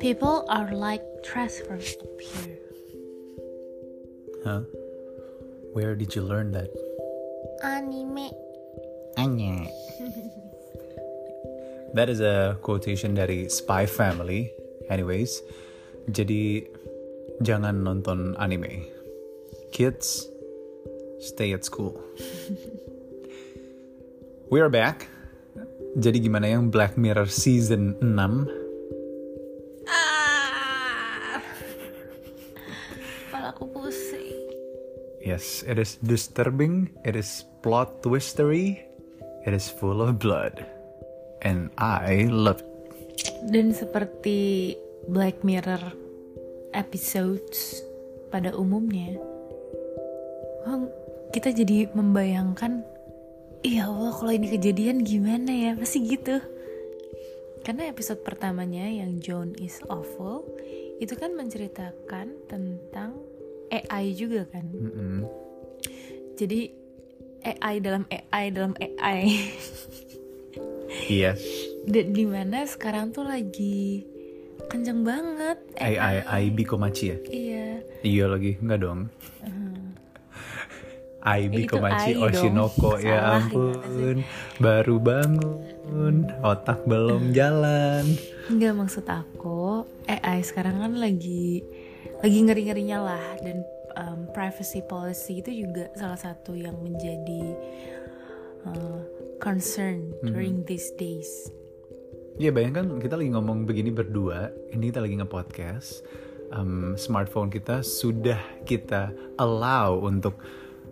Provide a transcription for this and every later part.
People are like transfers up here. Huh? Where did you learn that? Anime. Anya. That is a quotation dari Spy Family. Anyways, jadi jangan nonton anime. Kids, stay at school. We are back. Jadi gimana yang Black Mirror season 6? Ah. Kepala aku pusing. Yes, it is disturbing, it is plot twistery, it is full of blood. And I love it. Dan seperti Black Mirror episodes pada umumnya, kita jadi membayangkan, ya Allah kalau ini kejadian gimana ya, pasti gitu. Karena episode pertamanya yang Joan is awful itu kan menceritakan tentang AI juga kan. Mm-mm. Jadi AI dalam AI dalam AI. Yes, di di mana sekarang tuh lagi kenceng banget AI, AI Bikomachi ya? iya Iya lagi, enggak dong. Ai Itu Bikomachi ai dong. Oshinoko, ya Salah, ampun. Baru bangun, otak belum jalan. nggak maksud aku AI sekarang kan lagi lagi ngeri ngerinya lah dan um, privacy policy itu juga salah satu yang menjadi uh, concern during these days Ya bayangkan kita lagi ngomong begini berdua, ini kita lagi nge-podcast. Em, smartphone kita sudah kita allow untuk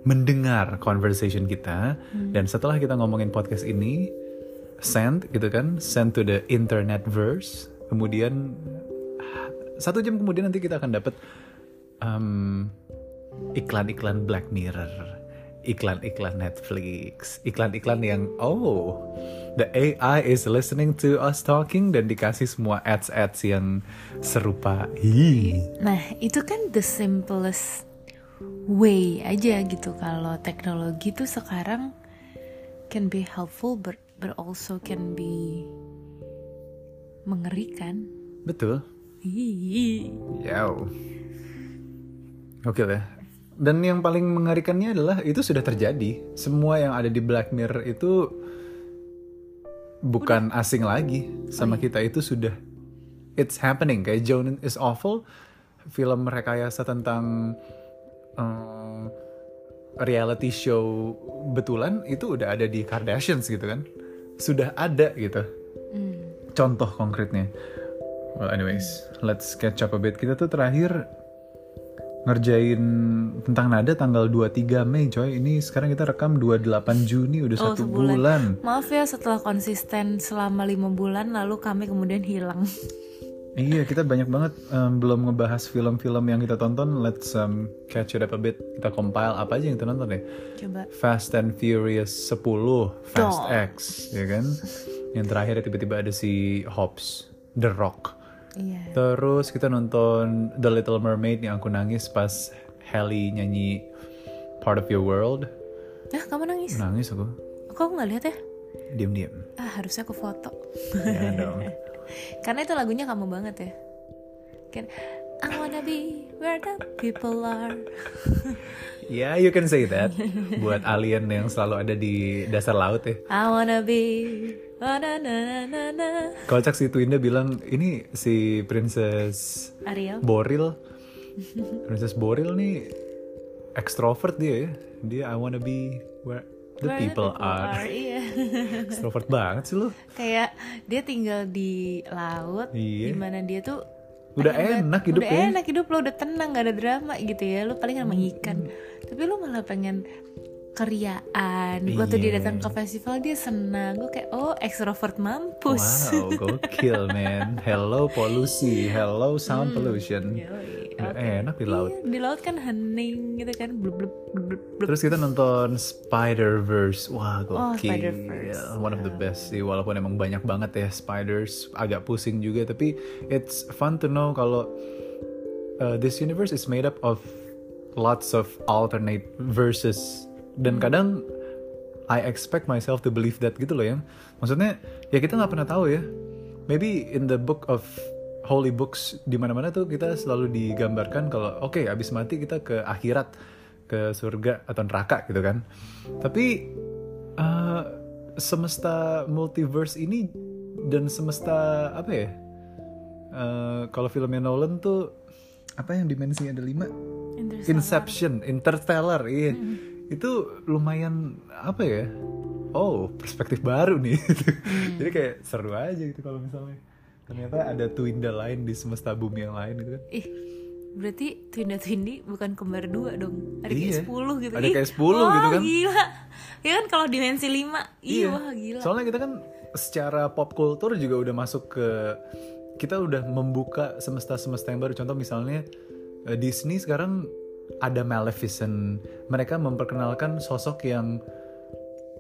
mendengar conversation kita. Dan setelah kita ngomongin podcast ini, send gitu kan, send to the internet verse. Kemudian satu jam kemudian nanti kita akan dapat em, iklan-iklan Black Mirror, iklan-iklan Netflix, iklan-iklan yang oh the AI is listening to us talking dan dikasih semua ads-ads yang serupa. Ih. Nah, itu kan the simplest way aja gitu kalau teknologi tuh sekarang can be helpful but, but also can be mengerikan. Betul. Yow. Oke ya. Dan yang paling mengerikannya adalah itu sudah terjadi. Semua yang ada di Black Mirror itu bukan asing lagi sama kita itu sudah it's happening kayak Joan is awful film rekayasa tentang eh, reality show betulan itu udah ada di Kardashians gitu kan? Sudah ada gitu. Contoh konkretnya. Well anyways let's catch up a bit. Kita tuh terakhir ngerjain tentang nada tanggal 23 Mei coy. Ini sekarang kita rekam 28 Juni udah Oh, satu sebulan. bulan. Maaf ya setelah konsisten selama lima bulan lalu kami kemudian hilang. Iya, kita banyak banget em, belum ngebahas film-film yang kita tonton. Let's um, catch it up a bit. Kita compile apa aja yang kita nonton ya. Coba. Fast and Furious 10, Fast Dong. X, ya kan? Yang terakhir tiba-tiba ada si Hobbs, The Rock. Iya. Terus kita nonton The Little Mermaid yang aku nangis pas Halle nyanyi Part of Your World. Nah, kamu nangis? Nangis aku, Kok aku nggak lihat ya? diam-diam. Ah, harusnya aku foto. Ya dong. Karena itu lagunya kamu banget ya. Kan I wanna be where the people are. Ya, you can say that. Buat alien yang selalu ada di dasar laut ya. I wanna be na na na na na. Kocak si Twinda bilang ini si Princess Ariel. Boril, Princess Boril nih ekstrovert dia ya. Dia I wanna be where the Where people, are. Iya. Ekstrovert banget sih lu. Kayak dia tinggal di laut, Iya. di mana dia tuh Udah pengen enak hidupnya. Udah enak hidup lo udah tenang gak ada drama gitu ya. Lu paling sama ikan. Tapi lu malah pengen keriaan. Waktu dia Iya. datang ke festival dia senang. Gue kayak oh ekstrovert mampus. Wow, gokil man. Hello polusi, hello sound pollution. Yoi, Udah oke. enak di laut. Iya, di laut kan hening gitu kan. Blub, blub, blub, blub. Terus kita nonton Spider-Verse. Wah, Oh, gokil. Spider-Verse. One of the best sih. Walaupun emang banyak banget ya spiders. Agak pusing juga. Tapi it's fun to know kalau uh, this universe is made up of lots of alternate verses. Dan kadang I expect myself to believe that gitu loh yang maksudnya ya kita nggak pernah tahu ya. Maybe in the book of holy books di mana-mana tuh kita selalu digambarkan kalau oke okay, abis mati kita ke akhirat ke surga atau neraka gitu kan. Tapi uh, semesta multiverse ini dan semesta apa ya uh, kalau filmnya Nolan tuh apa yang dimensi ada lima? Inception, Interstellar, iya. Hmm. Itu lumayan apa ya? Oh, perspektif baru nih. Hmm. Jadi kayak seru aja gitu kalau misalnya ternyata ada twinda lain di semesta bumi yang lain gitu kan. Ih, berarti twinda twindi bukan kembar dua dong. Ada iya. kayak 10 gitu. Ada kayak 10 gitu kan. gila. Ya kan kalau dimensi 5, iya, wah gila. Soalnya kita kan secara pop culture juga udah masuk ke kita udah membuka semesta-semesta yang baru. Contoh misalnya eh, Disney sekarang ada Maleficent. Mereka memperkenalkan sosok yang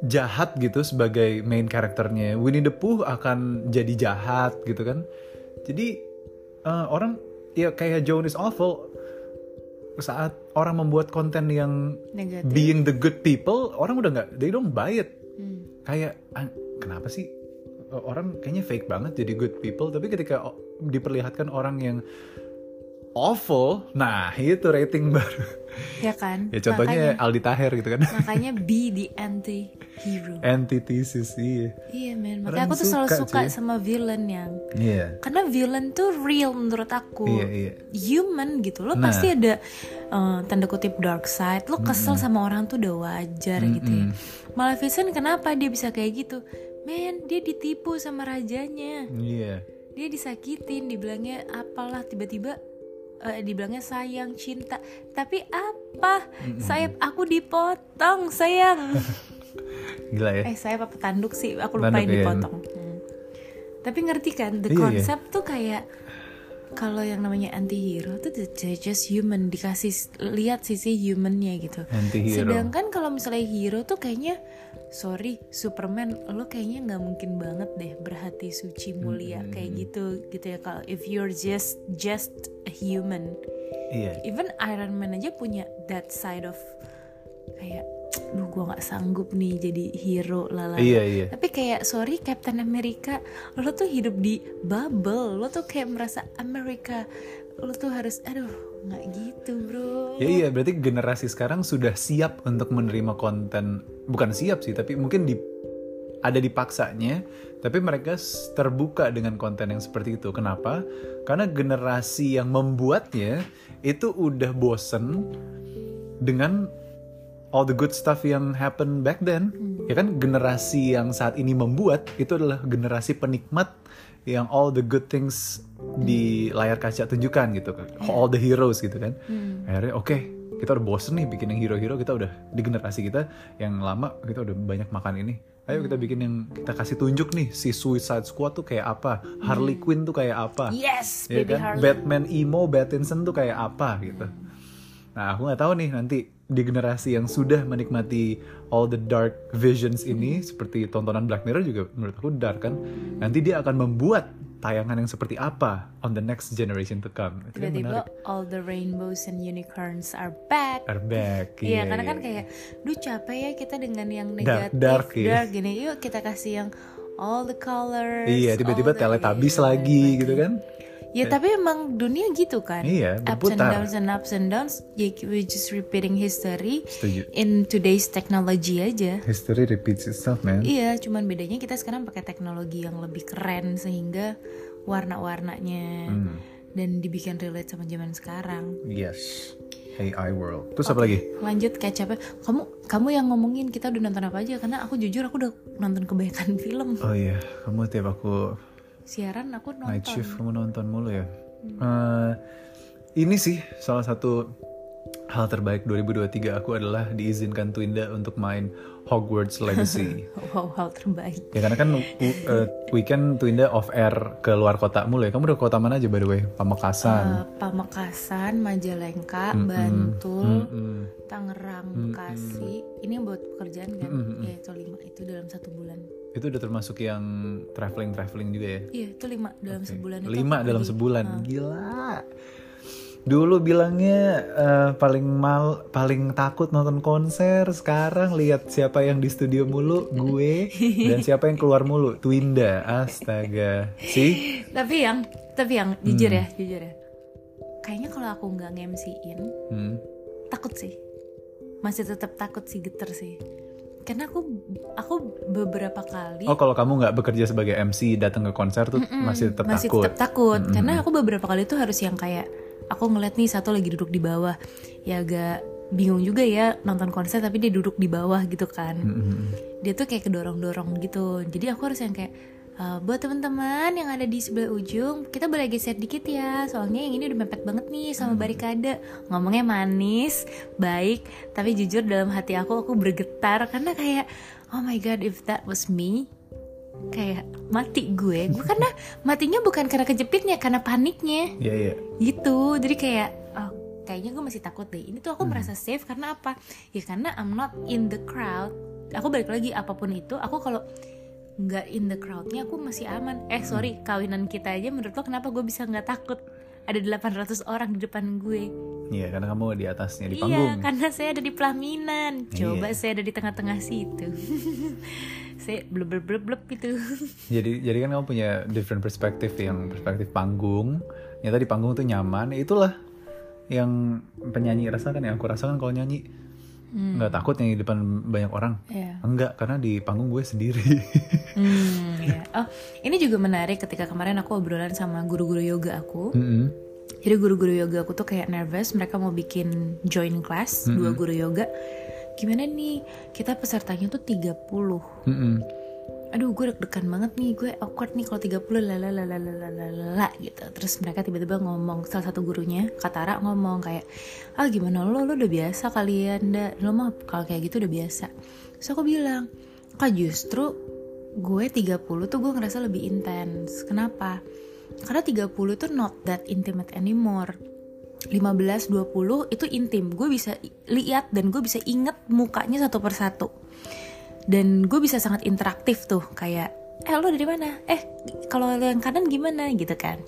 jahat gitu sebagai main karakternya. Winnie the Pooh akan jadi jahat gitu kan. Jadi uh, orang ya kayak Joan is awful saat orang membuat konten yang Negatif. being the good people, orang udah nggak, they don't buy it. Hmm. Kayak ah, kenapa sih orang kayaknya fake banget jadi good people, tapi ketika diperlihatkan orang yang awful, nah itu rating baru. Ya kan? ya contohnya makanya, Aldi Taher gitu kan. Makanya be the anti hero. Antithesis iya. Iya men, makanya aku tuh selalu suka cuy. sama villain yang. Iya. Yeah. Karena villain tuh real menurut aku. Iya, iya. Human gitu. Lo nah. pasti ada uh, tanda kutip dark side. Lo kesel mm -hmm. sama orang tuh udah wajar mm -hmm. gitu ya. Maleficent kenapa dia bisa kayak gitu? Men, dia ditipu sama rajanya. Iya. Yeah. Dia disakitin, dibilangnya apalah tiba-tiba uh, dibilangnya sayang cinta tapi apa mm-hmm. sayap aku dipotong sayang gila ya eh sayap apa tanduk sih aku lupa yang iya. dipotong hmm. tapi ngerti kan the iya, iya. concept iya. tuh kayak kalau yang namanya anti-hero tuh just human dikasih lihat sisi humannya gitu. Anti-hero. Sedangkan kalau misalnya hero tuh kayaknya sorry Superman lo kayaknya nggak mungkin banget deh berhati suci mulia hmm. kayak gitu gitu ya kalau if you're just just a human. Iya. Yeah. Even Iron Man aja punya that side of kayak duh gue nggak sanggup nih jadi hero lala iya iya. Tapi kayak sorry Captain America lo tuh hidup di bubble. Lo tuh kayak merasa Amerika lo tuh harus aduh nggak gitu bro. Ya iya berarti generasi sekarang sudah siap untuk menerima konten. Bukan siap sih tapi mungkin di ada dipaksanya tapi mereka terbuka dengan konten yang seperti itu. Kenapa? Karena generasi yang membuatnya itu udah bosen dengan all the good stuff yang happen back then hmm. ya kan generasi yang saat ini membuat itu adalah generasi penikmat yang all the good things di layar kaca tunjukkan gitu kan yeah. all the heroes gitu kan hmm. akhirnya oke okay, kita udah bosen nih bikin yang hero-hero kita udah di generasi kita yang lama kita udah banyak makan ini ayo kita hmm. bikin yang kita kasih tunjuk nih si Suicide Squad tuh kayak apa Harley hmm. Quinn tuh kayak apa yes ya baby kan Harley. Batman emo Battinson tuh kayak apa gitu nah aku nggak tahu nih nanti di generasi yang sudah menikmati all the dark visions ini seperti tontonan Black Mirror juga menurut aku dark kan? Nanti dia akan membuat tayangan yang seperti apa on the next generation to come. Tiba-tiba all the rainbows and unicorns are back. Are back iya yeah, karena kan kayak duh capek ya kita dengan yang negatif dark, dark, dark yeah. gini. Yuk kita kasih yang all the colors iya tiba-tiba teletabis lagi. gitu kan Ya tapi emang dunia gitu kan. Iya, berputar. Ups and downs and ups and downs. Ya we just repeating history Setuju. in today's technology aja. History repeats itself, man. Iya, cuman bedanya kita sekarang pakai teknologi yang lebih keren sehingga warna-warnanya hmm. dan dibikin relate sama zaman sekarang. Yes. AI world. Terus okay. apa lagi? Lanjut kecapnya. Kamu kamu yang ngomongin kita udah nonton apa aja karena aku jujur aku udah nonton kebanyakan film. Oh iya, kamu tiap aku siaran aku nonton night shift kamu nonton mulu ya hmm. uh, ini sih salah satu hal terbaik 2023 aku adalah diizinkan Twinda untuk main Hogwarts Legacy. wow, hal terbaik. Ya karena kan uh, weekend Twinda off air ke luar kota mulu ya. Kamu udah kota mana aja by the way? Pamekasan. Uh, Pamekasan, Majalengka, mm -mm, Bantul, mm -mm. Tangerang, mm -mm. Bekasi. Ini buat pekerjaan kan? Mm -mm. Ya itu lima itu dalam satu bulan. Itu udah termasuk yang traveling traveling juga ya? Iya itu lima dalam okay. sebulan. Lima dalam sebulan, uh. gila Dulu bilangnya eh, paling mal paling takut nonton konser, sekarang lihat siapa yang di studio mulu, gue dan siapa yang keluar mulu, Twinda. Astaga. Sih? tapi yang tapi yang jujur ya jujur ya kayaknya kalau aku nggak nge-MC-in Hmm. takut sih masih tetap takut sih geter sih karena aku aku beberapa kali Oh, kalau kamu nggak bekerja sebagai MC datang ke konser tuh masih tetap masih takut. tetap takut. Karena aku beberapa kali tuh harus yang kayak aku ngeliat nih satu lagi duduk di bawah. Ya agak bingung juga ya nonton konser tapi dia duduk di bawah gitu kan. Dia tuh kayak kedorong dorong gitu. Jadi aku harus yang kayak "Eh, buat teman-teman yang ada di sebelah ujung kita boleh geser dikit ya. Soalnya yang ini udah mepet banget nih sama barikade. Ngomongnya manis baik tapi jujur dalam hati aku aku bergetar. Karena kayak oh my god if that was me kayak mati gue. Gue karena matinya bukan karena kejepitnya karena paniknya. Iya, iya. gitu. Jadi kayak oh, kayaknya gue masih takut deh. Ini tuh aku merasa safe karena apa? Ya karena I'm not in the crowd. Aku balik lagi apa pun itu aku kalau nggak in the crowdnya aku masih aman eh sorry kawinan kita aja menurut lo kenapa gue bisa nggak takut ada 800 orang di depan gue Iya, karena kamu di atasnya di iya panggung. karena saya ada di pelaminan coba Iya. saya ada di tengah-tengah situ saya blub blub blub blub gitu Jadi jadi kan kamu punya different perspektif yang perspektif panggung. Nyata di panggung tuh nyaman. Ya Itulah yang penyanyi rasakan yang aku rasakan kalau nyanyi. Nggak takut nyanyi di depan banyak orang. Iya. Enggak, karena di panggung gue sendiri. Hmm, ya. Oh, ini juga menarik ketika kemarin aku obrolan sama guru-guru yoga aku. Mm-mm. Jadi guru-guru yoga aku tuh kayak nervous, mereka mau bikin join class, dua guru yoga. Gimana nih? Kita pesertanya tuh 30. Mm-mm aduh gue deg-degan banget nih gue awkward nih kalau 30 lalalalalala gitu. Terus mereka tiba-tiba ngomong salah satu gurunya Katara ngomong kayak ah gimana lo? Lo udah biasa kalian ya, dah lo mah kalau kayak gitu udah biasa. Terus aku bilang kak justru gue 30 tuh gue ngerasa lebih intens. Kenapa? Karena 30 tuh not that intimate anymore. 15, 20 itu intim. Gue bisa lihat dan gue bisa inget mukanya satu persatu. Dan gue bisa sangat interaktif tuh kayak eh lo dari mana? Eh kalau yang kanan gimana gitu kan.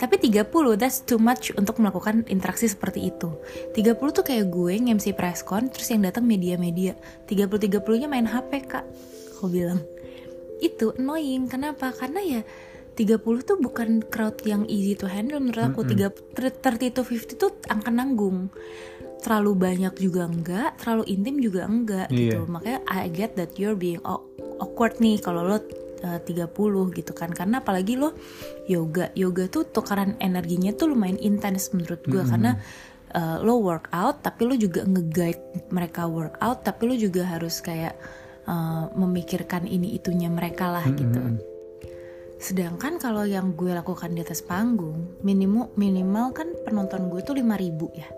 Tapi 30 that's too much untuk melakukan interaksi seperti itu. 30 tuh kayak gue nge-MC press con terus yang datang media-media. 30 30-nya main HP, Kak. Aku bilang. Itu annoying. Kenapa? Karena ya 30 tuh bukan crowd yang easy to handle menurut aku. 30 30 to 50 tuh angka nanggung. Terlalu banyak juga enggak, terlalu intim juga enggak gitu. Iya. Makanya I get that you're being aw- awkward nih kalau lo uh, 30 gitu kan. Karena apalagi lo yoga. Yoga tuh tukaran energinya tuh lumayan intens menurut gue karena uh, lo workout tapi lo juga nge-guide mereka workout tapi lo juga harus kayak uh, memikirkan ini itunya mereka lah gitu. Sedangkan kalau yang gue lakukan di atas panggung, minimal minimal kan penonton gue tuh 5000 ya.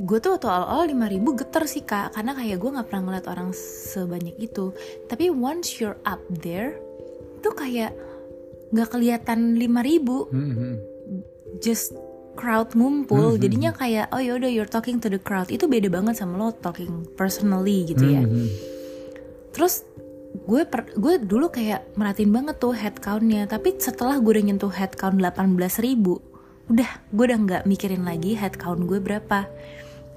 Gue tuh waktu awal-awal 5000 geter sih kak, karena kayak gue nggak pernah ngeliat orang sebanyak itu. Tapi once you're up there, tuh kayak nggak kelihatan 5000 Mm-mm. just crowd ngumpul. Jadinya kayak oh yaudah you're talking to the crowd. Itu beda banget sama lo talking personally gitu ya. Mhm. terus gue per- gue dulu kayak merhatiin banget tuh head countnya tapi setelah gue udah nyentuh head count 18.000 ribu udah gue udah nggak mikirin lagi head count gue berapa.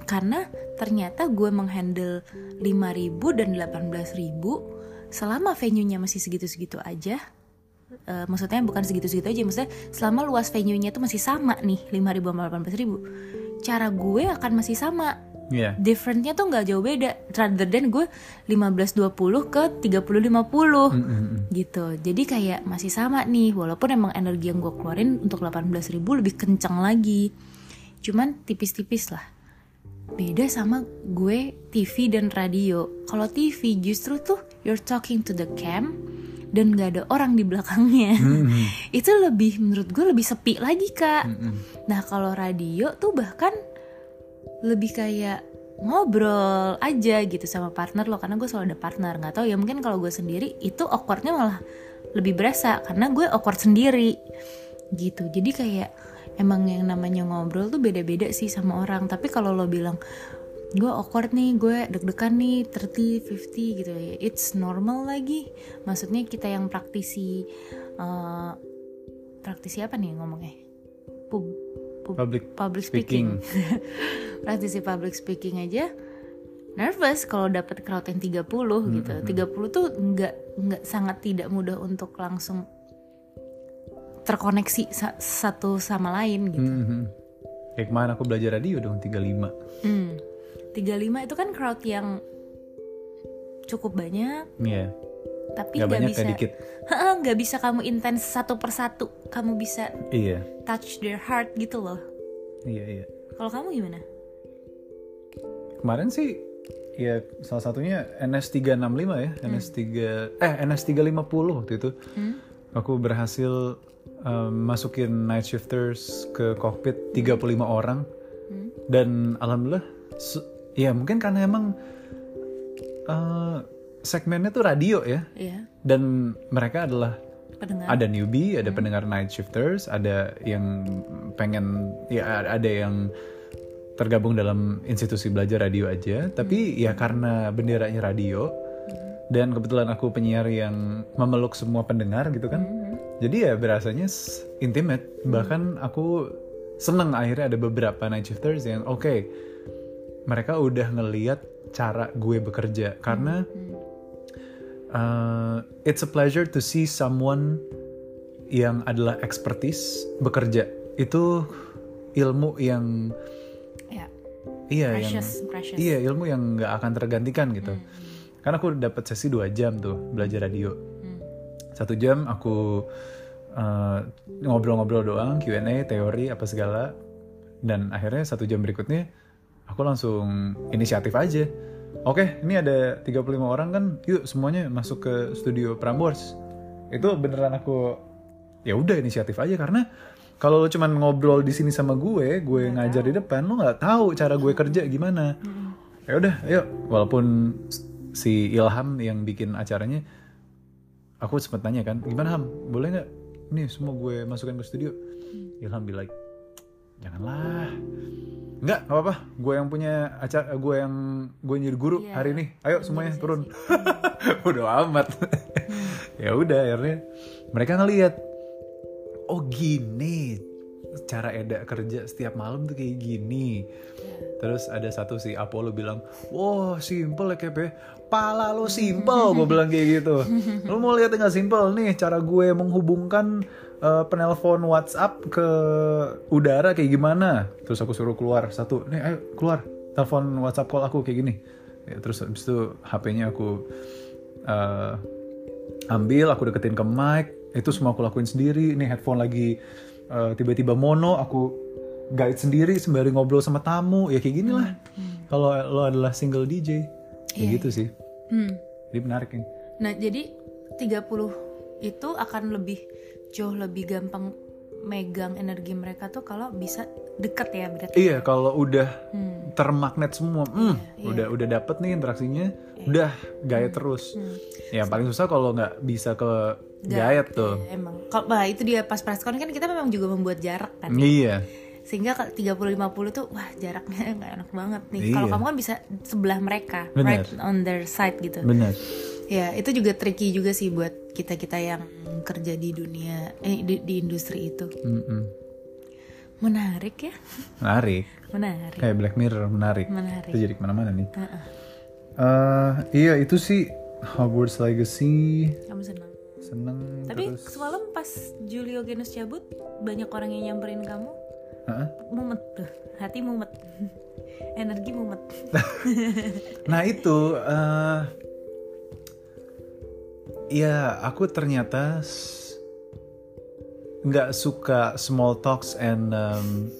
Karena ternyata gue menghandle 5.000 dan 18.000 selama venue-nya masih segitu-segitu aja. Eh, maksudnya bukan segitu-segitu aja maksudnya selama luas venue-nya tuh masih sama nih 5.000 sama 18.000 cara gue akan masih sama Iya. differentnya tuh nggak jauh beda. Rather than gue 15-20 ke 30-50 Mm-mm. gitu. Jadi kayak masih sama nih. Walaupun emang energi yang gue keluarin untuk 18.000 lebih kencang lagi. Cuman tipis-tipis lah. Beda sama gue TV dan radio. Kalau TV justru tuh you're talking to the cam dan gak ada orang di belakangnya. Mhm. itu lebih menurut gue lebih sepi lagi kak. Mm-mm. Nah kalau radio tuh bahkan lebih kayak ngobrol aja gitu sama partner lo karena gue selalu ada partner. Nggak tahu ya mungkin kalau gue sendiri itu awkwardnya malah lebih berasa karena gue awkward sendiri. Gitu. Jadi kayak emang yang namanya ngobrol tuh beda-beda sih sama orang. Tapi kalau lo bilang gue awkward nih gue deg-degan nih 30 50 gitu ya it's normal lagi. Maksudnya kita yang praktisi eh, praktisi apa nih ngomongnya? Pub- pu- Public public speaking, praktisi public speaking aja nervous kalau dapat crowd yang 30 gitu. 30 tuh nggak nggak sangat tidak mudah untuk langsung terkoneksi sa- satu sama lain gitu. Mhm. Kayak kemarin aku belajar radio dong 35 Hmm. 35 itu kan crowd yang cukup banyak. Iya tapi Gak nggak banyak bisa. dikit. Nggak bisa kamu intens satu persatu. Kamu bisa Iya. touch their heart gitu loh. Iya iya. Kalau kamu gimana? Kemarin sih ya salah satunya NS365 ya NS3 eh NS350 waktu itu. Hmm? Aku berhasil um, masukin night shifters ke cockpit 35 orang. Hmm? dan alhamdulillah ya mungkin karena emang uh, segmennya tuh radio ya. Iya. Dan mereka adalah pendengar. ada newbie, ada pendengar night shifters, ada yang pengen ya ada yang tergabung dalam institusi belajar radio aja, tapi ya karena benderanya radio dan kebetulan aku penyiar yang memeluk semua pendengar gitu kan. Jadi ya berasanya intimate. Bahkan aku seneng akhirnya ada beberapa night shifters yang oke mereka udah ngeliat cara gue bekerja. Karena uh, it's a pleasure to see someone yang adalah expertise bekerja. Itu ilmu yang ya. Iya yang precious precious. iya ilmu yang nggak akan tergantikan gitu. Karena aku dapat sesi dua jam tuh belajar radio. Hmm. satu jam aku uh, ngobrol-ngobrol doang Q&A teori apa segala. Dan akhirnya satu jam berikutnya aku langsung inisiatif aja oke ini ada 35 orang kan? Yuk semuanya masuk ke studio Prambors. Itu beneran aku ya udah inisiatif aja karena kalau lo cuman ngobrol di sini sama gue gue ngajar di depan lo nggak tahu cara gue kerja gimana. Ya udah ayo. Walaupun si Ilham yang bikin acaranya aku sempat tanya kan gimana Ham? Boleh nggak? Nih semua gue masukin ke studio. Ilham bilang like janganlah. Nggak nggak apa-apa. Gue yang punya acara gue yang gue jadi guru Iya, hari ini. Ayo semuanya turun. udah amat. Ya udah akhirnya mereka ngelihat oh gini. Cara Eda kerja setiap malam tuh kayak gini. Terus ada satu si Apollo bilang wah simple ya Kep ya. Pala lo simple gue bilang kayak gitu. Lo mau lihat nggak simple nih cara gue menghubungkan eh, penelpon WhatsApp ke udara kayak gimana? Terus aku suruh keluar. Satu nih ayo keluar. Telepon WhatsApp call aku kayak gini. Ya, terus habis itu HP-nya aku eh, ambil aku deketin ke mic. Itu semua aku lakuin sendiri. Ini headphone lagi eh, tiba-tiba mono aku guide sendiri sembari ngobrol sama tamu. Ya kayak gini lah kalau lo adalah single DJ kayak gitu sih. Hmm. jadi menarik nih Nah, jadi 30 itu akan lebih jauh lebih gampang megang energi mereka tuh kalau bisa deket ya berarti. iya kalau udah Hmm. termagnet semua hmm, udah udah dapet nih interaksinya udah gaya terus ya paling susah kalau nggak bisa ke gayet tuh Ya, emang. Kalau bah, itu dia pas preskon kan kita memang juga membuat jarak kan. iya Sehingga kalau 30 50 tuh wah jaraknya nggak enak banget nih. Iya. Kalau kamu kan bisa sebelah mereka, Bener. right on their side gitu. bener Ya, itu juga tricky juga sih buat kita-kita yang kerja di dunia eh di, di industri itu. Mm-mm. Menarik ya. menarik Menarik. kayak Black Mirror menarik Menarik. itu jadi ke mana-mana nih Heeh. Eh, iya itu sih Hogwarts Legacy Kamu senang. seneng Tapi terus semalam pas Julio Genus cabut, banyak orang yang nyamperin kamu. Heeh. Mumet tuh, hati mumet. Energi mumet. nah itu eh ya aku ternyata nggak suka small talks and um,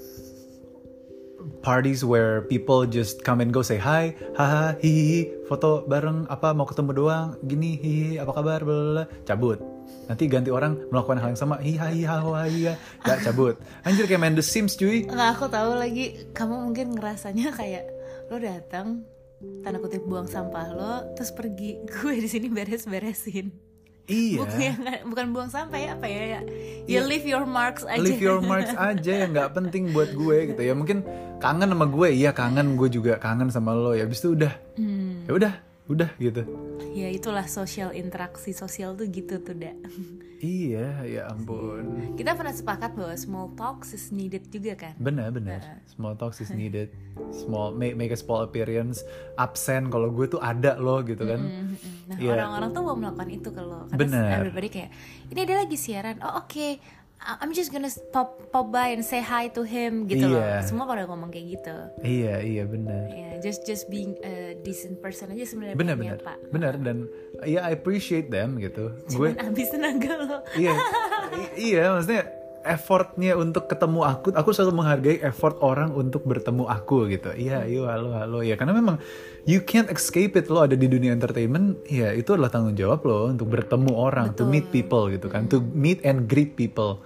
parties where people just come and go say hi, haha, hihi, foto bareng apa mau ketemu doang, gini, hihi, apa kabar, bla cabut. Nanti ganti orang melakukan hal yang sama, hiha hiha hiha, gak cabut. Anjir kayak main The Sims cuy. Nggak, aku tahu lagi kamu mungkin ngerasanya kayak lo datang tanda kutip buang sampah lo terus pergi. Gue di sini beres-beresin. Iya. bukan, ya, bukan buang sampah ya apa ya ya? You leave your marks aja. Leave your marks aja yang nggak penting buat gue gitu ya. Mungkin kangen sama gue iya kangen. Gue juga kangen sama lo ya. Abis itu udah. Hmm. ya udah udah gitu. Ya itulah sosial interaksi sosial tuh gitu tuh dak. Iya ya ampun. Kita pernah sepakat bahwa small talks is needed juga kan? Benar benar. Small talks is needed. Small make make a small appearance absen kalau gue tuh ada loh gitu kan. Mm-mm. Nah Iya. orang-orang tuh mau melakukan itu kalau karena Bener. everybody kayak ini ada lagi siaran. Oh oke. I- I'm just gonna pop pop by and say hi to him gitu loh. Iya. semua pada ngomong kayak gitu. Iya iya benar ya just just being a decent person aja sebenarnya benar benar Pak. benar dan ya I appreciate them gitu. Gue cuman habis tenaga lo. Iya. Iya maksudnya effortnya untuk ketemu aku aku selalu menghargai effort orang untuk bertemu aku gitu. Iya iya halo halo. Ya karena memang you can't escape it lo ada di dunia entertainment ya itu adalah tanggung jawab lo untuk bertemu orang to meet people gitu kan to meet and greet people.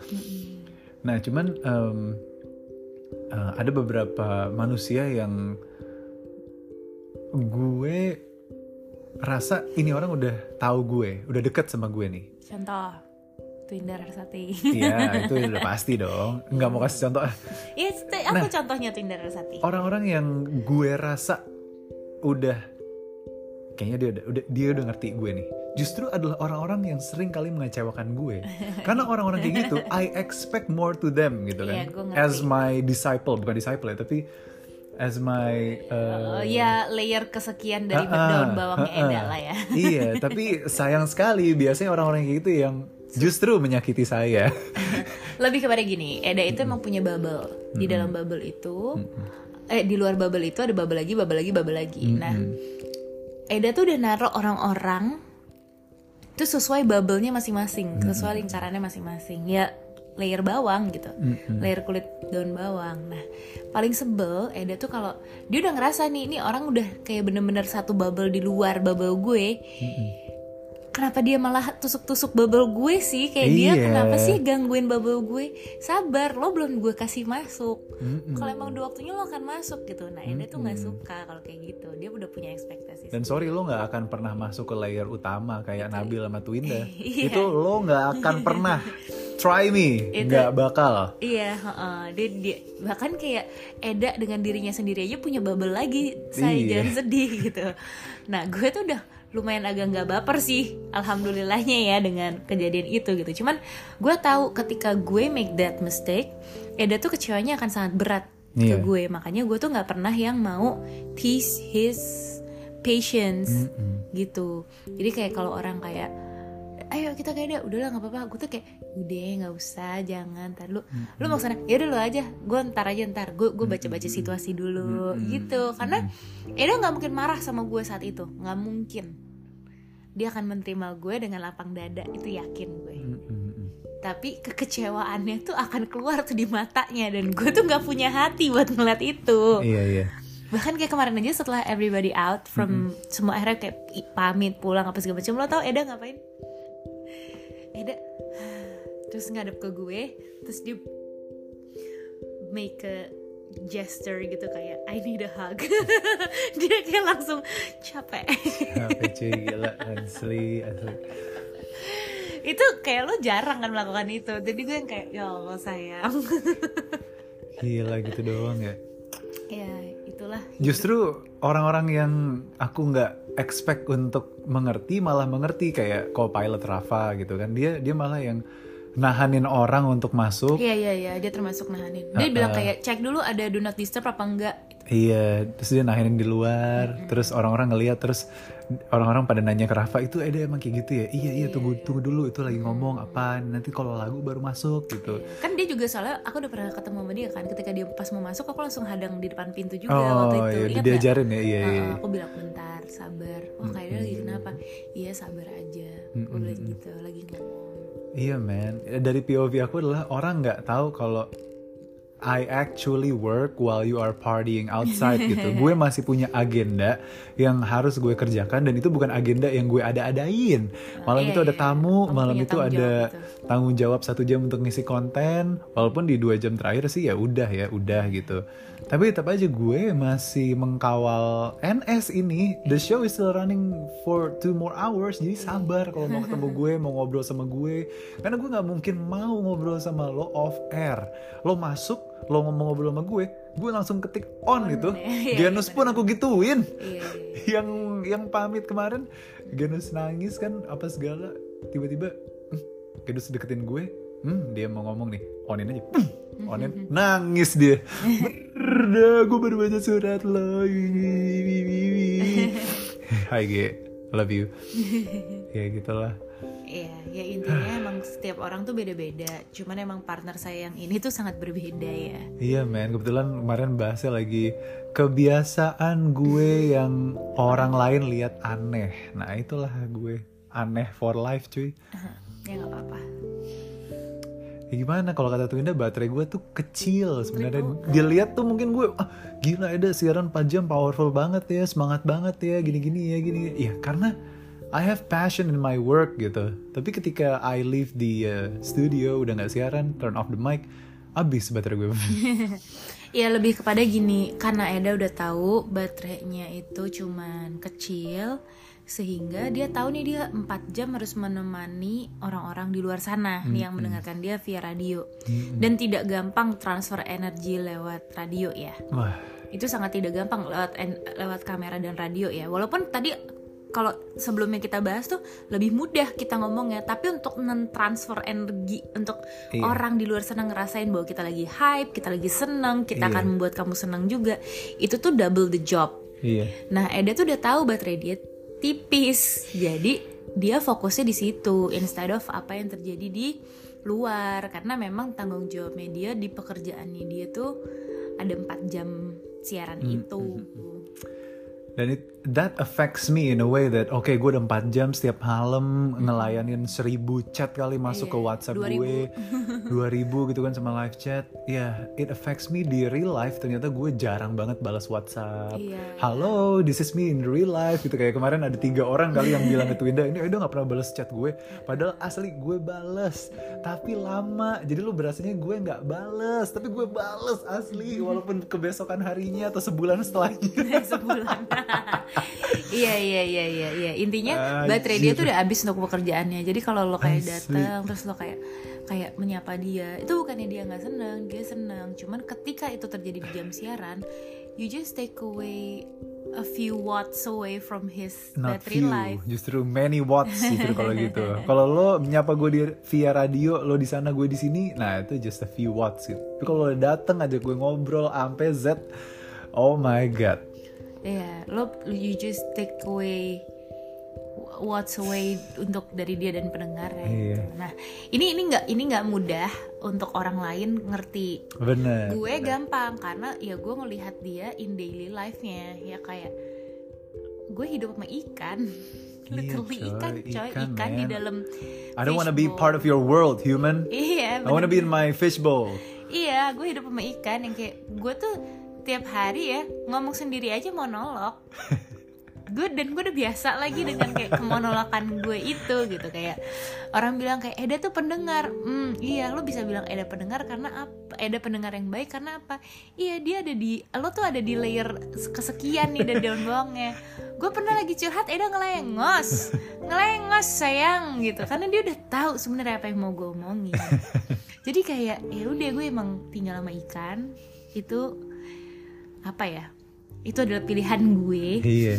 Nah cuman em, eh, ada beberapa manusia yang gue rasa ini orang udah tahu gue udah deket sama gue nih. Contoh Twinda Rarsati Iya itu udah pasti dong Nggak mau kasih contoh. Iya, aku contohnya Twinda Rarsati. Orang-orang yang gue rasa Udah Kayaknya dia udah, udah Dia udah ngerti gue nih Justru adalah orang-orang yang sering kali mengecewakan gue Karena orang-orang kayak gitu I expect more to them gitu kan Iya, gue ngerti. As my disciple Bukan disciple ya Tapi As my uh, Oh, ya layer kesekian dari Ah, ah, daun ah, ah. Eda lah ya. Iya tapi sayang sekali Biasanya orang-orang kayak gitu yang Justru menyakiti saya Lebih kepada gini, Eda itu emang punya bubble. Di dalam bubble itu, eh di luar bubble itu ada bubble lagi, bubble lagi, bubble lagi. Nah, Eda tuh udah naruh orang-orang itu sesuai bubble-nya masing-masing, sesuai lingkarannya masing-masing. Ya layer bawang gitu, layer kulit daun bawang. Nah, paling sebel Eda tuh kalau dia udah ngerasa nih, ini orang udah kayak bener-bener satu bubble di luar bubble gue. Kenapa dia malah tusuk-tusuk bubble gue sih? Kayak dia Iya. kenapa sih gangguin bubble gue? Sabar, lo belum gue kasih masuk. Kalau emang udah waktunya lo akan masuk gitu. Nah, Eda tuh nggak suka kalau kayak gitu. Dia udah punya ekspektasi. Dan sorry lo nggak akan pernah masuk ke layer utama kayak Nabil sama Twinda. Iya. Itu lo nggak akan pernah. Try me, Itu- nggak bakal. Iya, heeh. dia, dia bahkan kayak Eda dengan dirinya sendiri aja punya bubble lagi. Saya Iya. jangan sedih gitu. Nah, gue tuh udah lumayan agak nggak baper sih, alhamdulillahnya ya dengan kejadian itu gitu. Cuman gue tahu ketika gue make that mistake, Eda tuh kecewanya akan sangat berat ke Iya. gue. Makanya gue tuh nggak pernah yang mau tease his patience gitu. Jadi kayak kalau orang kayak ayo kita kayak dia. Udahlah nggak apa-apa. Gue tuh kayak udah nggak usah jangan. Ntar lu lu mau sana? Ya udah lu aja. Gue ntar aja ntar. Gue gue baca baca situasi dulu. Gitu. karena Edo nggak mungkin marah sama gue saat itu. Nggak mungkin. Dia akan menerima gue dengan lapang dada. Itu yakin gue. Tapi kekecewaannya tuh akan keluar tuh di matanya. Dan gue tuh nggak punya hati buat ngeliat itu. Iya iya. bahkan kayak kemarin aja setelah everybody out from semua akhirnya kayak pamit pulang apa segala macam. Lo tau Eda ngapain Eda terus ngadep ke gue terus dia make a gesture gitu kayak I need a hug. Dia kayak langsung capek. Apa cuy gila asli asli. itu kayak lo jarang kan melakukan itu. Jadi gue yang kayak ya Allah sayang. Gila gitu doang ya. ya itulah. Justru orang-orang yang aku nggak expect untuk mengerti malah mengerti kayak co-pilot Rafa gitu kan. Dia dia malah yang nahanin orang untuk masuk. Iya iya iya dia termasuk nahanin. Dia bilang kayak cek dulu ada do not disturb apa enggak. Iya, terus dia nahanin di luar, terus orang-orang ngeliat, terus orang-orang pada nanya ke Rafa itu dia emang kayak gitu ya? Iya iya tunggu tunggu dulu itu lagi ngomong apa? Nanti kalau lagu baru masuk gitu. Kan dia juga soalnya aku udah pernah ketemu sama dia kan ketika dia pas mau masuk aku langsung hadang di depan pintu juga Oh waktu itu. iya, Ingat diajarin ya, iya iya. Uh, aku bilang bentar sabar. Wah kayaknya lagi kenapa? Iya sabar aja. Aku bilang gitu lagi ngomong. Iya man, dari POV aku adalah orang nggak tahu kalau I actually work while you are partying outside gitu. gue masih punya agenda yang harus gue kerjakan dan itu bukan agenda yang gue ada-adain. Malam iya, itu ada iya. tamu, Kamu malam itu tanggung ada jawab gitu. tanggung jawab satu jam untuk ngisi konten. Walaupun di dua jam terakhir sih ya udah ya udah gitu. Tapi tetap aja gue masih mengkawal NS ini. The show is still running for two more hours. Jadi sabar kalau mau ketemu gue, mau ngobrol sama gue. Karena gue nggak mungkin mau ngobrol sama lo off air. Lo masuk, lo ngomong ngobrol sama gue, gue langsung ketik on, gitu. iya, Genus pun aku gituin. Iya, iya. Yang yang pamit kemarin Genus nangis kan apa segala. Tiba-tiba "Hmm, Genus deketin gue. Hmm dia mau ngomong nih onin aja. Hmm, onin. Nangis dia. Berda gue baru baca surat lo Hai G love you. Ya gitulah Iya, ya intinya emang setiap orang tuh beda-beda. Cuman emang partner saya yang ini tuh sangat berbeda ya. Iya men, kebetulan kemarin bahasnya lagi kebiasaan gue yang orang lain lihat aneh. Nah itulah gue aneh for life cuy. Ya nggak apa-apa. Ya gimana kalau kata Twinda baterai gue tuh kecil sebenarnya. Dia lihat tuh mungkin gue ah, gila ada siaran 4 jam powerful banget ya, semangat banget ya, gini-gini ya, gini. Iya karena I have passion in my work gitu. Tapi ketika I leave the uh, studio udah nggak siaran, turn off the mic, abis baterai gue. Ya lebih kepada gini, karena Eda udah tahu baterainya itu cuman kecil sehingga dia tahu nih dia 4 jam harus menemani orang-orang di luar sana nih yang mendengarkan dia via radio. Dan tidak gampang transfer energi lewat radio ya. Wah, itu sangat tidak gampang lewat lewat kamera dan radio ya. Walaupun tadi kalau sebelumnya kita bahas tuh lebih mudah kita ngomongnya. Tapi untuk transfer energi untuk Iya. orang di luar sana ngerasain bahwa kita lagi hype kita lagi seneng kita Iya. akan membuat kamu senang juga. Itu tuh double the job. Iya. nah Eda tuh udah tahu baterai dia tipis. Jadi dia fokusnya di situ instead of apa yang terjadi di luar. Karena memang tanggung jawabnya dia di pekerjaannya dia tuh ada empat jam siaran Hmm, itu. Dan it, that affects me in a way that oke gue udah 4 jam setiap malam ngelayanin seribu chat kali masuk Iya, ke WhatsApp 2000. gue. 2000 gitu kan sama live chat. Ya it affects me di real life. Ternyata gue jarang banget balas WhatsApp. Iya. halo this is me in real life gitu. Kayak kemarin ada tiga orang kali yang bilang ke Twinda ini udah nggak pernah balas chat gue. Padahal asli gue bales tapi lama. Jadi lu berasanya gue nggak bales tapi gue bales asli walaupun kebesokan harinya atau sebulan setelahnya. Sebulan iya iya iya iya iya intinya baterai dia tuh udah habis untuk pekerjaannya jadi kalau lo kayak datang terus lo kayak kayak menyapa dia itu bukannya dia nggak seneng dia seneng cuman ketika itu terjadi di jam siaran you just take away a few watts away from his Not battery few, life justru many watts gitu kalau gitu. Kalau lo menyapa gue di via radio, lo di sana gue di sini, nah itu just a few watts gitu. Tapi kalau lo dateng aja gue ngobrol sampai Z, oh my god. Iya, lo you just take away what's away untuk dari dia dan pendengarnya. Iya. gitu. Nah, ini ini nggak ini nggak mudah untuk orang lain ngerti. Bener. gue gampang karena ya gue ngelihat dia in daily life-nya ya kayak gue hidup sama ikan. Literally Iya, coy, ikan, coy, ikan, ikan, di dalam. I don't wanna be fishbowl. part of your world, human. Iya, I wanna bener. be in my fishbowl. Iya, gue hidup sama ikan yang kayak gue tuh tiap hari ya ngomong sendiri aja monolog. gue dan gue udah biasa lagi dengan kayak kemonolokan gue itu gitu kayak orang bilang kayak Eda tuh pendengar. Hmm iya lo bisa bilang Eda pendengar karena apa Eda pendengar yang baik karena apa? Iya dia ada di lo tuh ada di layer kesekian nih dari daun bawangnya. Gue pernah lagi curhat Eda ngelengos ngelengos sayang gitu. Karena dia udah tahu sebenarnya apa yang mau gue omongin. Jadi kayak ya udah gue emang tinggal sama ikan. Itu apa ya itu adalah pilihan gue Iya.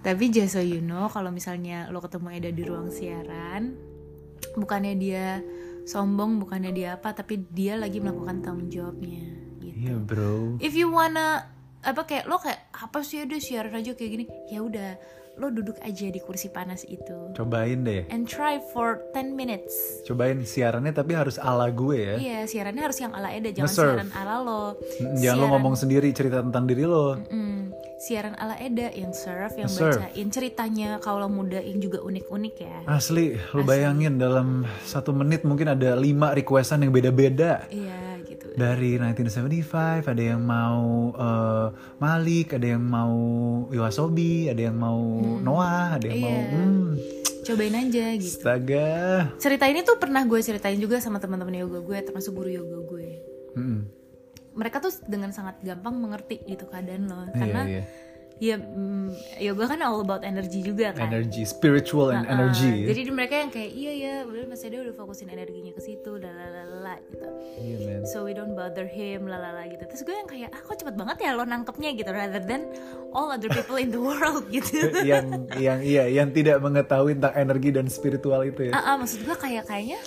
tapi just so you know kalau misalnya lo ketemu Eda di ruang siaran bukannya dia sombong bukannya dia apa tapi dia lagi melakukan tanggung jawabnya gitu Iya bro. if you wanna apa kayak lo kayak apa sih ada siaran aja kayak gini ya udah lo duduk aja di kursi panas itu Cobain deh. and try for 10 minutes Cobain siarannya tapi harus ala gue ya. Iya, siarannya harus yang ala Eda, jangan siaran ala lo. Mm, Jangan lo ngomong sendiri cerita tentang diri lo. Mm, siaran ala Eda yang serve, yang Serve. bacain ceritanya kalau muda yang juga unik-unik ya. Asli, lo bayangin dalam satu menit mungkin ada lima requestan yang beda-beda. Iya gitu. Dari 1975 ada yang mau eh, Malik, ada yang mau Iwasobi, ada yang mau Noah, ada yang mau Iya. hmm, Cobain aja gitu. astaga. Cerita ini tuh pernah gue ceritain juga sama teman-teman yoga gue, termasuk guru yoga gue. Mm-mm. Mereka tuh dengan sangat gampang mengerti gitu keadaan lo, Iya, karena iya. Ya mm, ya gue kan all about energy juga kan. Energy spiritual and Heeh. energy. Jadi di mereka yang kayak iya ya udah Mas Eda udah fokusin energinya ke situ lalala gitu. Iya man. So we don't bother him lalala gitu. Terus gue yang kayak ah kok cepet banget ya lo nangkepnya gitu rather than all other people in the world gitu. Yang yang iya yang tidak mengetahui tentang energi dan spiritual itu ya. Ah, ah, maksud gue kayak kayaknya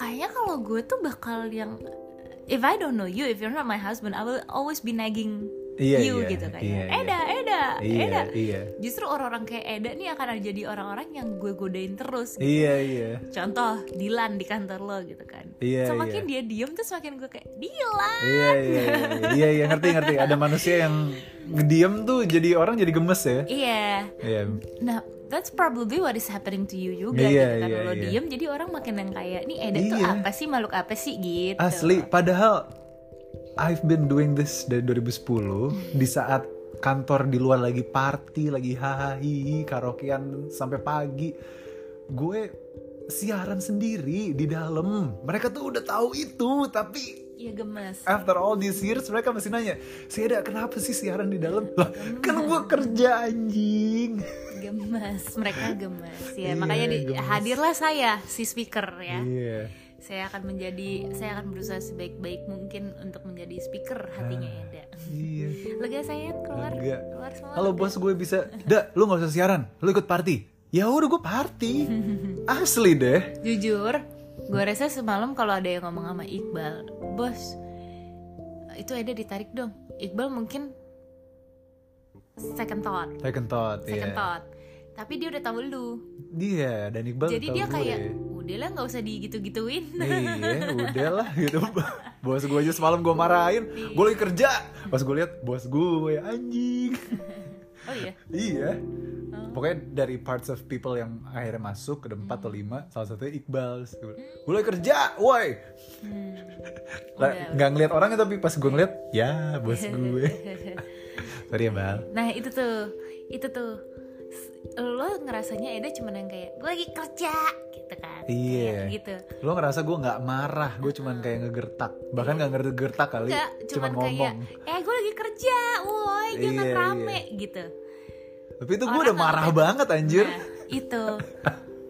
kayaknya kalau gue tuh bakal yang if I don't know you if you're not my husband I will always be nagging Iya, you iya, gitu kayak iya, iya. Eda Eda Iya, Eda. iya. justru orang-orang kayak Eda nih akan jadi orang-orang yang gue godain terus gitu. iya iya. Contoh Dilan di kantor lo gitu kan. Iya, semakin iya. dia diem tuh semakin gue kayak Dilan! Iya iya iya. Iya iya ngerti ngerti. Ada manusia yang ngediem tuh jadi orang jadi gemes ya. Iya. Iya. Nah that's probably what is happening to you juga Iya, gitu kan. iya, lo iya. diem jadi orang makin yang kayak nih Eda tuh Iya. apa sih? Makhluk apa sih? Gitu. Asli, padahal I've been doing this dari 2010 di saat kantor di luar lagi party, lagi hahaha karaokean sampai pagi. Gue siaran sendiri di dalam. Mereka tuh udah tahu itu, tapi Iya gemes after all these years mereka masih nanya, "Seda, kenapa sih siaran di dalam?" Lah, kan gue kerja anjing. gemes mereka gemes ya Iya, makanya di- gemes. hadirlah saya si speaker ya Iya. Saya akan menjadi saya akan berusaha sebaik-baik mungkin untuk menjadi speaker hatinya Eda. Iya. lega sayang keluar Lega. keluar semua. Halo lega. bos gue bisa. Da lu gak usah siaran. Lu ikut party. Ya udah gue party. Asli deh. Jujur gue rasa semalam kalau ada yang ngomong sama Iqbal bos itu Eda ditarik dong. Iqbal mungkin second thought. Second thought second iya. thought. Tapi dia udah tahu lu. Dia dan Iqbal jadi tahu dia kayak udahlah nggak usah digitu-gituin. Iya udahlah gitu. Bos gue aja semalam gue marahin. Gue lagi kerja. Pas gue lihat bos gue anjing. Oh iya? Iya. Pokoknya dari parts of people yang akhirnya masuk Ada empat atau lima Salah satunya Iqbal. Gue lagi kerja Woi. Udah, nggak ngeliat orangnya tapi pas gue ngeliat Ya bos gue Sorry ya Bal. Nah itu tuh, itu tuh. Lo ngerasanya Eda cuman yang kayak gue lagi kerja gitu kan? Iya. Kayak gitu. Lo ngerasa gue nggak marah, gue cuman kayak ngegertak, bahkan nggak ngegertak kali, Enggak, cuma cuman kayak ngomong. eh gue lagi kerja, woi jangan Iya, rame gitu. Tapi itu gue udah marah banget anjir. Nah itu,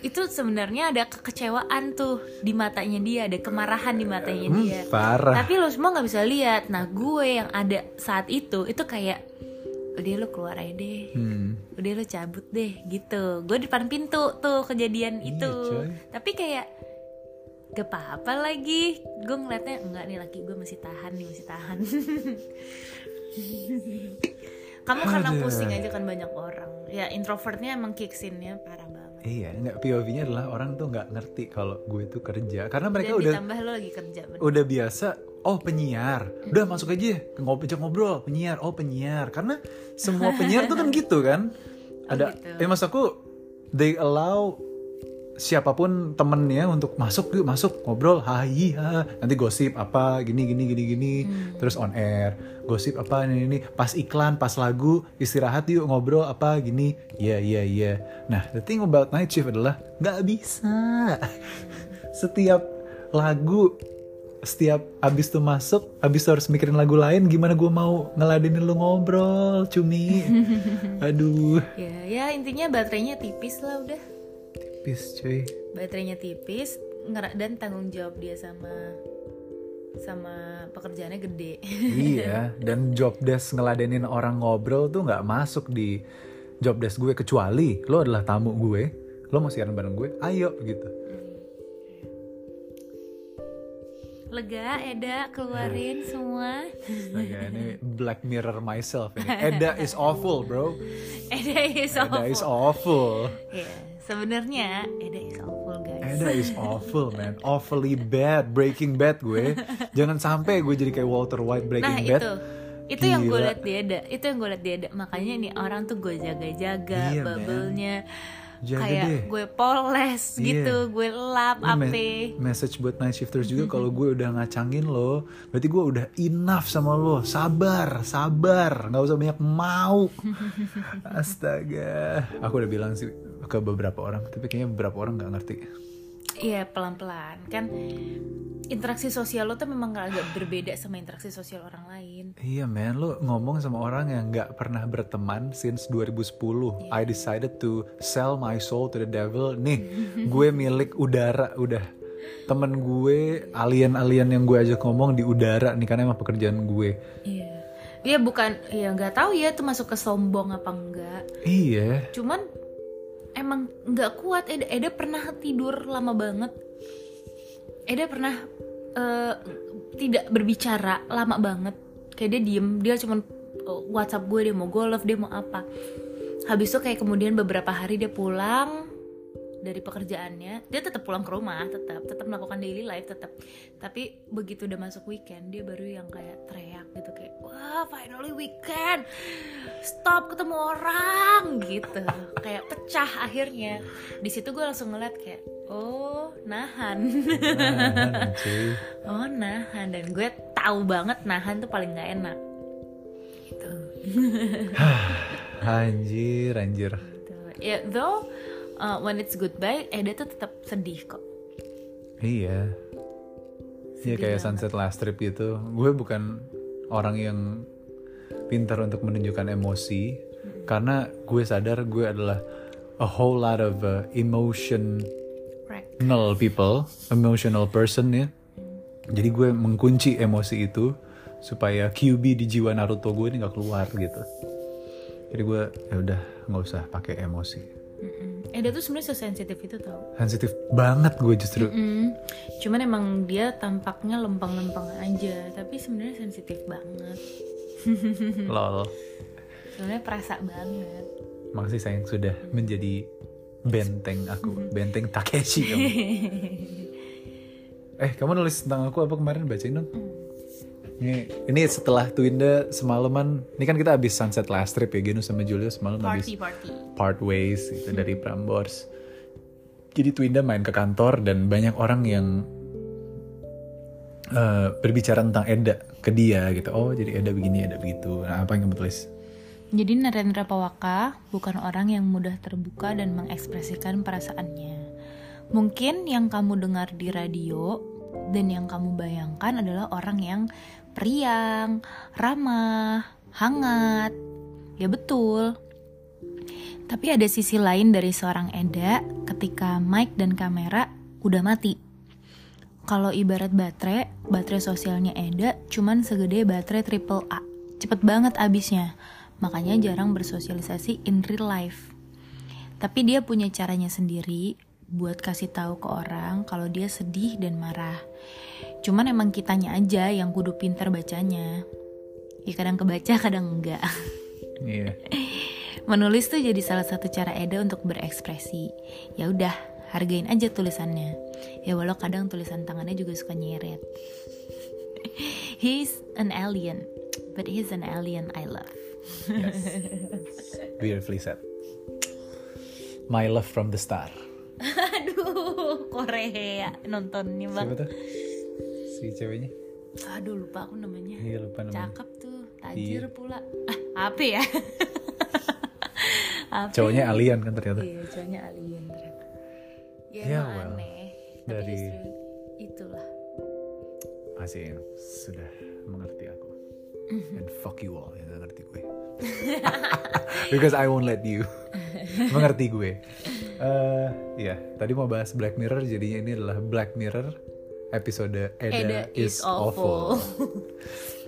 itu sebenarnya ada kekecewaan tuh di matanya dia, ada kemarahan di matanya Hmm, dia. parah. Tapi lo semua nggak bisa lihat. Nah gue yang ada saat itu itu kayak udah lo keluar aja deh. Hmm. udah lo cabut deh gitu gue di depan pintu tuh kejadian Iya, itu coy. tapi kayak gak apa-apa lagi gue ngeliatnya enggak nih laki gue masih tahan nih masih tahan kamu karena Aduh. pusing aja kan banyak orang ya introvertnya emang kicks in-nya parah banget Iya, nggak POV-nya adalah orang tuh nggak ngerti kalau gue tuh kerja, karena mereka dan udah ditambah lo lagi kerja bener. udah biasa. Oh penyiar, udah masuk aja ngobrol ngobrol. Penyiar. Oh penyiar, karena semua penyiar tuh kan gitu kan. Ada, gitu. eh mas aku they allow siapa pun temennya untuk masuk yuk masuk ngobrol. Hai ha nanti gosip apa gini gini gini gini. Terus on air. Gosip apa ini ini. Pas iklan pas lagu istirahat yuk ngobrol apa gini. Iya iya iya. Nah the thing about night shift adalah nggak bisa. Setiap lagu setiap abis tuh masuk abis tuh harus mikirin lagu lain gimana gue mau ngeladenin lu ngobrol cumi. Aduh. Ya ya intinya baterainya tipis lah udah. Tipis cuy. Baterainya tipis dan tanggung jawab dia sama sama pekerjaannya gede. Iya dan job desk ngeladenin orang ngobrol tuh nggak masuk di job desk gue kecuali lo adalah tamu gue lo mau siaran bareng gue ayo gitu lega Eda keluarin semua. Astaga, ini Black Mirror myself ini. Eda is awful bro. Eda is awful Eda is awful. ya sebenarnya Eda is awful guys. Eda is awful man. Awfully bad Breaking Bad gue. Jangan sampai gue jadi kayak Walter White nah Breaking Bad. itu. Itu yang gue Gila. liat di Eda. Itu yang gue liat di Eda. Makanya nih orang tuh gue jaga-jaga Iya, bubble-nya Jaga kayak deh. gue poles Iya. gitu gue lap me- ape message buat night shifters juga kalau gue udah ngacangin lo berarti gue udah enough sama lo. Sabar sabar. Nggak usah banyak mau. Astaga. Aku udah bilang sih ke beberapa orang tapi kayaknya beberapa orang nggak ngerti Iya pelan-pelan kan interaksi sosial lo tuh memang agak berbeda sama interaksi sosial orang lain. Iya men, lu ngomong sama orang yang nggak pernah berteman since 2010. I decided to sell my soul to the devil. Nih, gue milik udara udah. Temen gue, alien-alien yang gue ajak ngomong di udara nih karena emang pekerjaan gue. Iya. Iya bukan, ya nggak tahu ya itu masuk ke sombong apa enggak. Iya, Cuman emang nggak kuat. Eda, Eda pernah tidur lama banget. Eda pernah eh, tidak berbicara lama banget. Kayak dia diem, dia cuman eh, WhatsApp gue dia mau golf, dia mau apa. Habis itu kayak kemudian beberapa hari dia pulang dari pekerjaannya, dia tetap pulang ke rumah, tetap tetap melakukan daily life tetap. Tapi begitu udah masuk weekend, dia baru yang kayak teriak gitu kayak, wah finally weekend, stop ketemu orang gitu, kayak pecah akhirnya. Di situ gue langsung ngeliat kayak, oh nahan, Nah, cuy. oh nahan, dan gue tahu banget nahan tuh paling nggak enak. Gitu. Anjir, anjir. Gitu. Ya, though uh, when it's goodbye, Eda tuh tetap sedih kok. Iya. Iya kayak banget. sunset last trip gitu. Gue bukan orang yang pintar untuk menunjukkan emosi karena gue sadar gue adalah a whole lot of uh, emotional Right. people, emotional person ya. Jadi gue mengkunci emosi itu supaya QB di jiwa Naruto gue ini nggak keluar gitu. Jadi gue ya udah nggak usah pakai emosi. Mm-mm. Eda tuh sebenarnya sensitif itu tau. Sensitif banget gue justru. Mm. Cuman emang dia tampaknya lempeng-lempeng aja, tapi sebenarnya sensitif banget. Lol. Sebenarnya perasa banget. Makasih sayang sudah menjadi benteng aku, benteng Takeshi kamu. eh, kamu nulis tentang aku apa kemarin bacain dong? Ini, ini setelah Twinda semalaman, ini kan kita habis sunset last trip ya, Genus sama Julius semalam habis Party party. part ways gitu dari Prambors. Jadi Twinda main ke kantor dan banyak orang yang eh, berbicara tentang Eda ke dia gitu. Oh jadi Eda begini, Eda begitu. Nah apa yang kamu tulis? Jadi Narendra Pawaka bukan orang yang mudah terbuka dan mengekspresikan perasaannya. Mungkin yang kamu dengar di radio dan yang kamu bayangkan adalah orang yang periang, ramah, hangat. Ya betul. Tapi ada sisi lain dari seorang Eda ketika mic dan kamera udah mati. Kalau ibarat baterai, baterai sosialnya Eda cuman segede baterai triple A. Cepet banget abisnya, makanya jarang bersosialisasi in real life. Tapi dia punya caranya sendiri buat kasih tahu ke orang kalau dia sedih dan marah. Cuman emang kitanya aja yang kudu pinter bacanya. Ya kadang kebaca, kadang enggak. Iya. Menulis tuh jadi salah satu cara Eda untuk berekspresi. Ya udah, hargain aja tulisannya. Ya walau kadang tulisan tangannya juga suka nyeret. he's an alien, but he's an alien I love. Yes. Beautifully said. My love from the star. Aduh, Korea nontonnya bang. Siapa tuh? Si ceweknya? Aduh lupa aku namanya. Iya lupa namanya. Cakep tuh, tajir Iya. pula. Ah, apa ya? apa? Cowoknya alien kan ternyata. Iya, cowoknya alien ternyata. Ya, Ya, emang well. aneh. Dari- itulah. Masih sudah mengerti aku. And fuck you all yang gak ngerti gue. Because I won't let you mengerti gue. Eh, Iya, tadi mau bahas Black Mirror, jadinya ini adalah Black Mirror episode Eda, Eda is, is awful. awful.